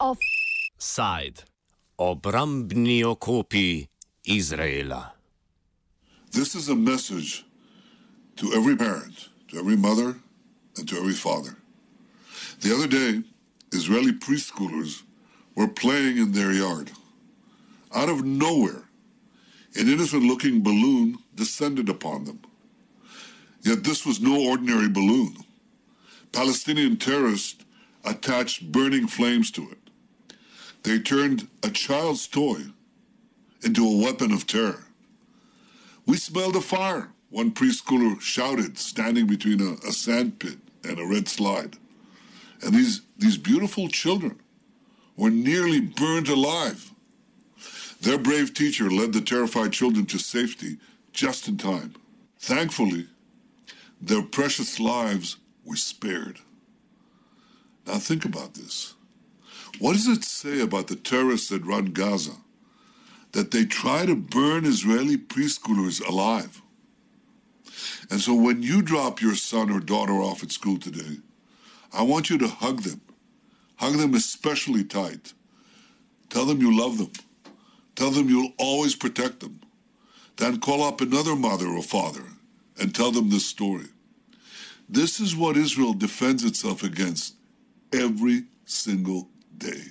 Offside. Obrambni okopi Izraela. This is a message to every parent, to every mother, and to every father. The other day, Israeli preschoolers were playing in their yard. Out of nowhere, an innocent looking balloon descended upon them. Yet this was no ordinary balloon. Palestinian terrorists attached burning flames to it. They turned a child's toy into a weapon of terror. We smelled a fire, one preschooler shouted, standing between a, a sand pit and a red slide. And these, these beautiful children were nearly burned alive. Their brave teacher led the terrified children to safety just in time. Thankfully, their precious lives were spared. Now think about this. What does it say about the terrorists that run Gaza? That they try to burn Israeli preschoolers alive. And so when you drop your son or daughter off at school today, I want you to hug them. Hug them especially tight. Tell them you love them. Tell them you'll always protect them. Then call up another mother or father and tell them this story. This is what Israel defends itself against every single day.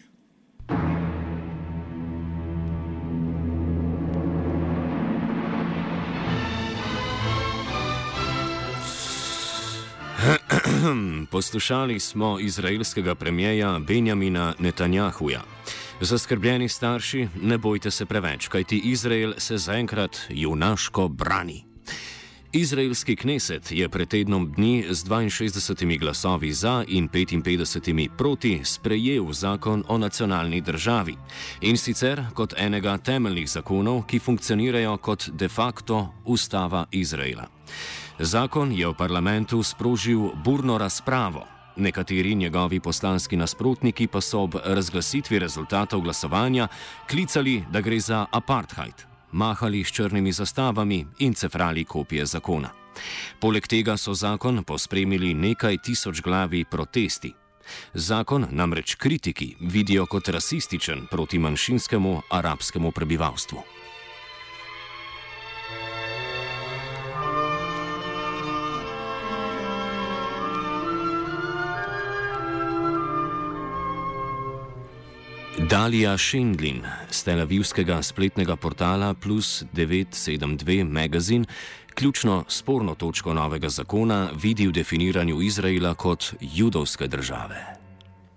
Poslušali smo izraelskega premijeja Benjamina Netanjahuja. Zaskrbljeni starši, ne bojte se preveč, kajti Izrael se zaenkrat junaško brani. Izraelski kneset je pred tednom dni z 62 glasovi za in 55 proti sprejel zakon o nacionalni državi in sicer kot enega temeljnih zakonov, ki funkcionirajo kot de facto ustava Izraela. Zakon je v parlamentu sprožil burno razpravo. Nekateri njegovi poslanski nasprotniki pa so ob razglasitvi rezultatov glasovanja klicali, da gre za apartheid, mahali s črnimi zastavami in cefrali kopije zakona. Poleg tega so zakon pospremili nekaj tisoč glavi protesti. Zakon namreč kritiki vidijo kot rasističen proti manjšinskemu arabskemu prebivalstvu. Dalija Šendlin z Tel Avivskega spletnega portala Plus 972 Magazine ključno sporno točko novega zakona vidi v definiranju Izraela kot judovske države.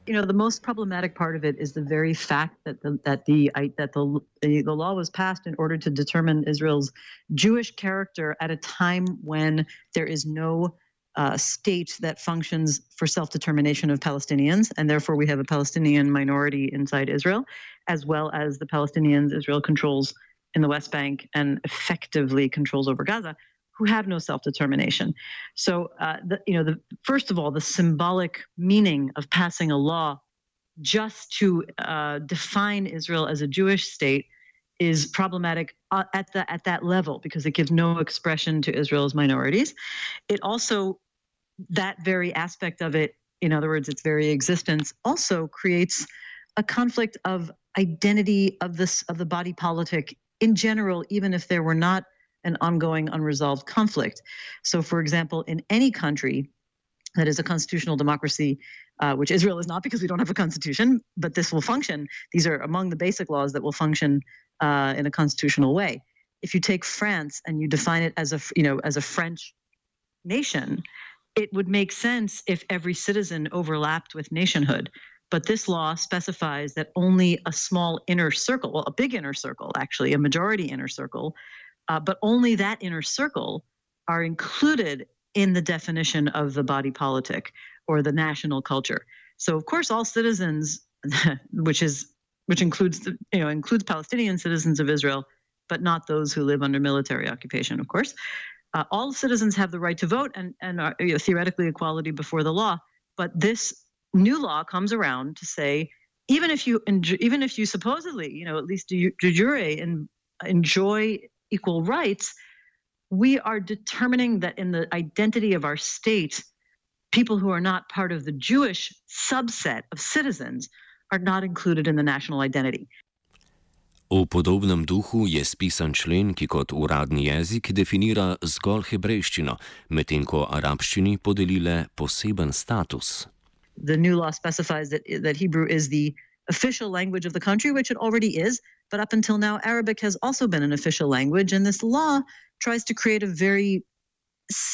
You know, the most problematic part of it is the very fact that the, that the that the, the law was passed in order to determine Israel's Jewish character at a time when there is no uh, state that functions for self determination of Palestinians, and therefore we have a Palestinian minority inside Israel, as well as the Palestinians Israel controls in the West Bank and effectively controls over Gaza, who have no self determination. So, uh, the, you know, the, first of all, the symbolic meaning of passing a law just to uh, define Israel as a Jewish state is problematic uh, at the at that level because it gives no expression to Israel's minorities. It also that very aspect of it, in other words, its very existence, also creates a conflict of identity of this of the body politic in general, even if there were not an ongoing unresolved conflict. So, for example, in any country that is a constitutional democracy, uh, which Israel is not because we don't have a constitution, but this will function. These are among the basic laws that will function uh, in a constitutional way. If you take France and you define it as a you know as a French nation, it would make sense if every citizen overlapped with nationhood. But this law specifies that only a small inner circle, well, a big inner circle, actually, a majority inner circle, uh, but only that inner circle are included in the definition of the body politic or the national culture. So, of course, all citizens, which is which includes the, you know includes Palestinian citizens of Israel, but not those who live under military occupation, of course. Uh, all citizens have the right to vote and and are, you know, theoretically equality before the law. But this new law comes around to say even if you even if you supposedly you know at least de, de jure in, enjoy equal rights, we are determining that in the identity of our state, people who are not part of the Jewish subset of citizens are not included in the national identity. V podobnem duhu je spisan člen, ki kot uradni jezik definira zgolj hebrejščino, medtem ko arabščini podeli le poseben status. The new law specifies that, that Hebrew is the official language of the country, which it already is, but up until now, Arabic has also been an official language, and this law tries to create a very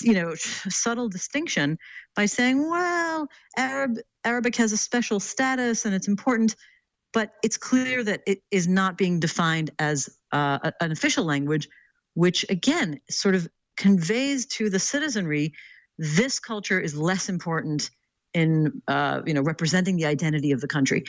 you know subtle distinction by saying well arab arabic has a special status and it's important but it's clear that it is not being defined as uh, an official language which again sort of conveys to the citizenry this culture is less important in uh, you know representing the identity of the country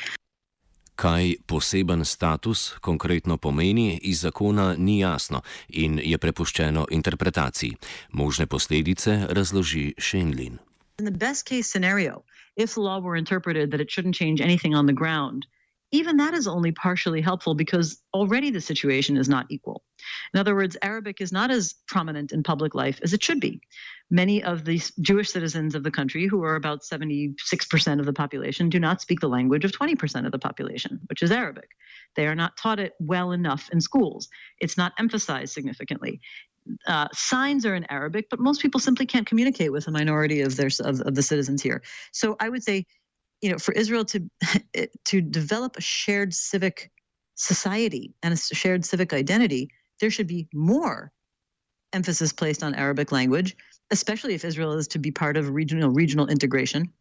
Kaj poseben status konkretno pomeni, iz zakona ni jasno in je prepuščeno interpretaciji. Možne posledice razloži Shenlin. In the best case scenario, if the law were interpreted that it shouldn't change anything on the ground, even that is only partially helpful because already the situation is not equal. In other words, Arabic is not as prominent in public life as it should be. Many of the Jewish citizens of the country, who are about 76% of the population, do not speak the language of 20% of the population, which is Arabic. They are not taught it well enough in schools. It's not emphasized significantly. Uh, signs are in Arabic, but most people simply can't communicate with a minority of their of, of the citizens here. So I would say you know, for Israel to to develop a shared civic society and a shared civic identity, there should be more emphasis placed on Arabic language, especially if Israel is to be part of regional regional integration.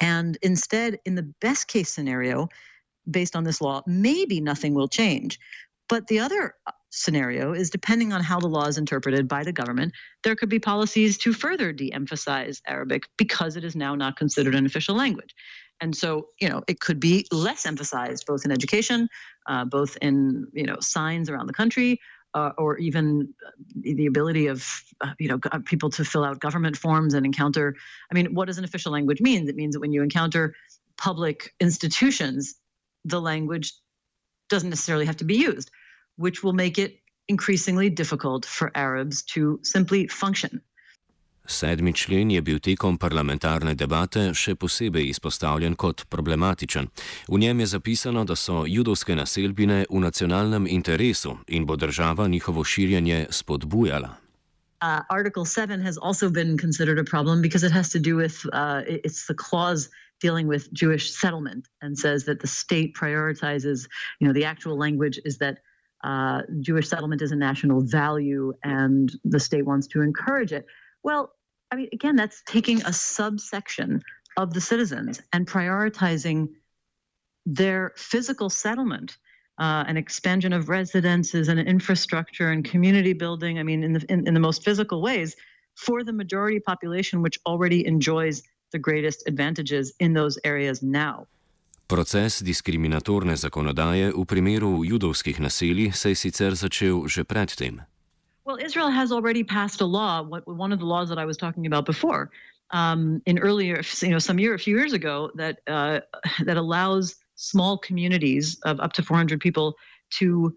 And instead, in the best case scenario, based on this law, maybe nothing will change. But the other scenario is depending on how the law is interpreted by the government, there could be policies to further de emphasize Arabic because it is now not considered an official language. And so, you know, it could be less emphasized both in education, uh, both in, you know, signs around the country, uh, or even the ability of, uh, you know, people to fill out government forms and encounter. I mean, what does an official language mean? It means that when you encounter public institutions, the language doesn't necessarily have to be used, which will make it increasingly difficult for Arabs to simply function. Sedmi člen je bil tekom parlamentarne debate še posebej izpostavljen kot problematičen. V njem je zapisano, da so judovske naselbine v nacionalnem interesu in bo država njihovo širjenje spodbujala. Uh, Article 7 has also been considered a problem because it has to do with uh, it's the clause dealing with Jewish settlement and says that the state prioritizes, you know, the actual language is that uh, Jewish settlement is a national value and the state wants to encourage it. Well, I mean, again, that's taking a subsection of the citizens and prioritizing their physical settlement, uh, an expansion of residences and infrastructure and community building. I mean, in the in, in the most physical ways, for the majority population, which already enjoys the greatest advantages in those areas now. Proces diskriminatorne zakonodaje v primeru judovskih naselij se je sicer začel že predtem. Well, Israel has already passed a law. One of the laws that I was talking about before, um, in earlier, you know, some year, a few years ago, that uh, that allows small communities of up to 400 people to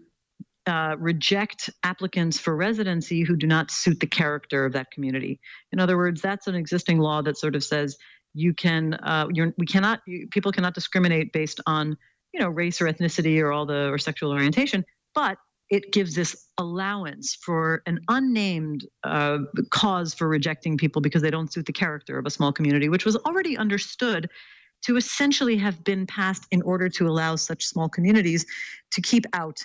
uh, reject applicants for residency who do not suit the character of that community. In other words, that's an existing law that sort of says you can, uh, we cannot, you, people cannot discriminate based on, you know, race or ethnicity or all the or sexual orientation, but it gives this allowance for an unnamed uh, cause for rejecting people because they don't suit the character of a small community, which was already understood to essentially have been passed in order to allow such small communities to keep out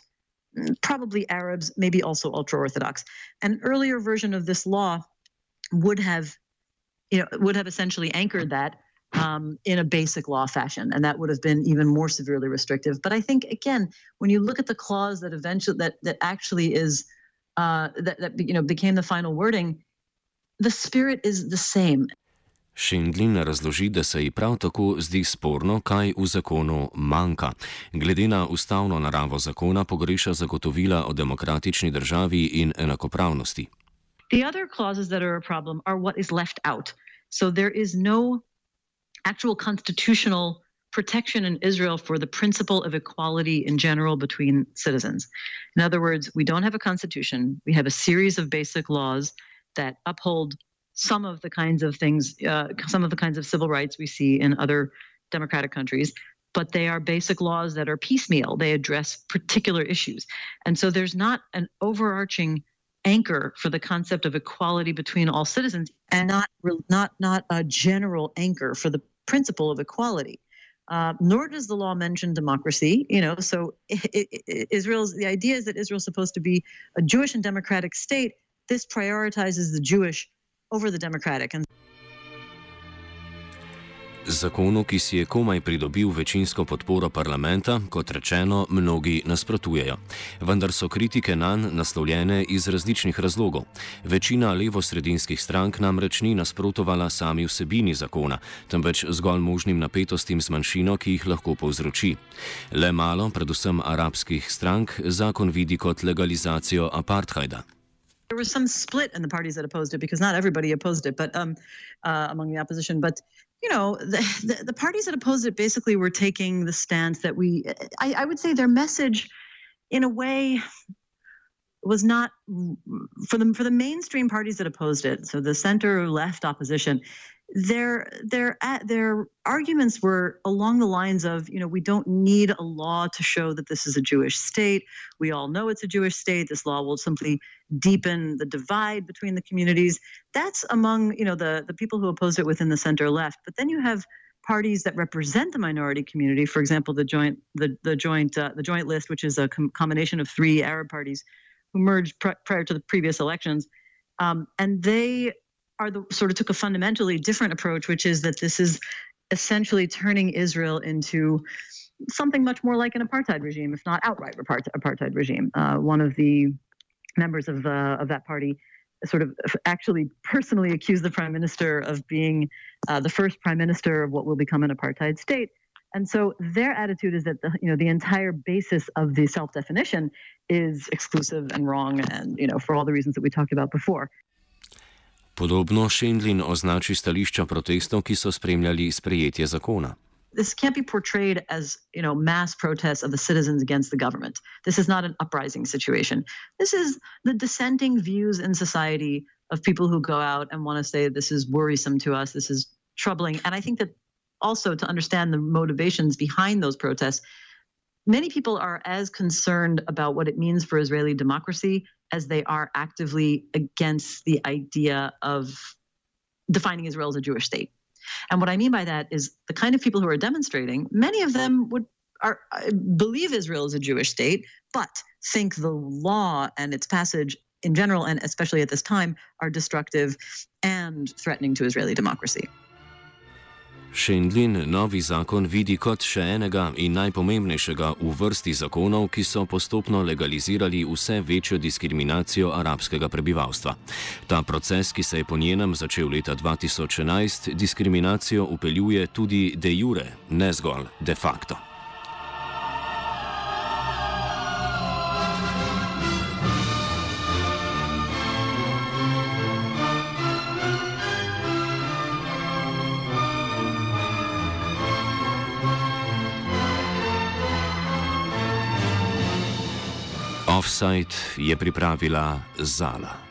mm, probably Arabs, maybe also ultra Orthodox. An earlier version of this law would have, you know, would have essentially anchored that um, in a basic law fashion, and that would have been even more severely restrictive. But I think again, when you look at the clause that eventually that that actually is uh, that that you know became the final wording, the spirit is the same. Šindlin razloži, da se ji prav tako zdi sporno, kaj v zakonu manjka. Glede na ustavno naravo zakona pogreša zagotovila o demokratični državi in enakopravnosti. The other clauses that are a problem are what is left out. So there is no actual constitutional protection in Israel for the principle of equality in general between citizens. In other words, we don't have a constitution. We have a series of basic laws that uphold some of the kinds of things, uh, some of the kinds of civil rights we see in other democratic countries, but they are basic laws that are piecemeal. They address particular issues. And so there's not an overarching anchor for the concept of equality between all citizens and not not not a general anchor for the principle of equality. Uh, nor does the law mention democracy. You know, so it, it, Israel's the idea is that Israel's supposed to be a Jewish and democratic state. This prioritizes the Jewish over the democratic. And Zakonu, ki si je komaj pridobil večinsko podporo parlamenta, kot rečeno, mnogi nasprotujejo. Vendar so kritike na nj naslovljene iz različnih razlogov. Večina levo-sredinskih strank namreč ni nasprotovala sami vsebini zakona, temveč zgolj možnim napetostim z manjšino, ki jih lahko povzroči. Le malo, predvsem arabskih strank, zakon vidi kot legalizacijo apartheida. There was some split in the parties that opposed it because not everybody opposed it, but um, uh, among the opposition. But you know, the, the, the, parties that opposed it basically were taking the stance that we, I, I would say their message, in a way, was not for the for the mainstream parties that opposed it. So the center left opposition their their their arguments were along the lines of you know we don't need a law to show that this is a Jewish state. We all know it's a Jewish state. This law will simply deepen the divide between the communities. That's among you know the the people who opposed it within the center left. But then you have parties that represent the minority community. For example, the joint the the joint uh, the joint list, which is a com- combination of three Arab parties who merged pr- prior to the previous elections. Um, and they are the sort of took a fundamentally different approach, which is that this is essentially turning Israel into something much more like an apartheid regime, if not outright apartheid regime. Uh, one of the members of uh, of that party sort of actually personally accused the prime minister of being uh, the first prime minister of what will become an apartheid state. And so their attitude is that the you know the entire basis of the self-definition is exclusive and wrong, and you know for all the reasons that we talked about before. Podobno Šendlin označi stališča protestov, ki so spremljali sprejetje zakona. This can't be portrayed as, you know, mass protests of the citizens against the government. This is not an uprising situation. This is the dissenting views in society of people who go out and want to say this is worrisome to us, this is troubling. And I think that also to understand the motivations behind those protests, many people are as concerned about what it means for Israeli democracy as they are actively against the idea of defining Israel as a Jewish state. And what I mean by that is the kind of people who are demonstrating, many of them would are, believe Israel is a Jewish state, but think the law and its passage in general, and especially at this time, are destructive and threatening to Israeli democracy. Šendlin novi zakon vidi kot še enega in najpomembnejšega v vrsti zakonov, ki so postopno legalizirali vse večjo diskriminacijo arabskega prebivalstva. Ta proces, ki se je po njenem začel leta 2011, diskriminacijo upeljuje tudi de jure, ne zgolj de facto. Offside je pripravila Zala.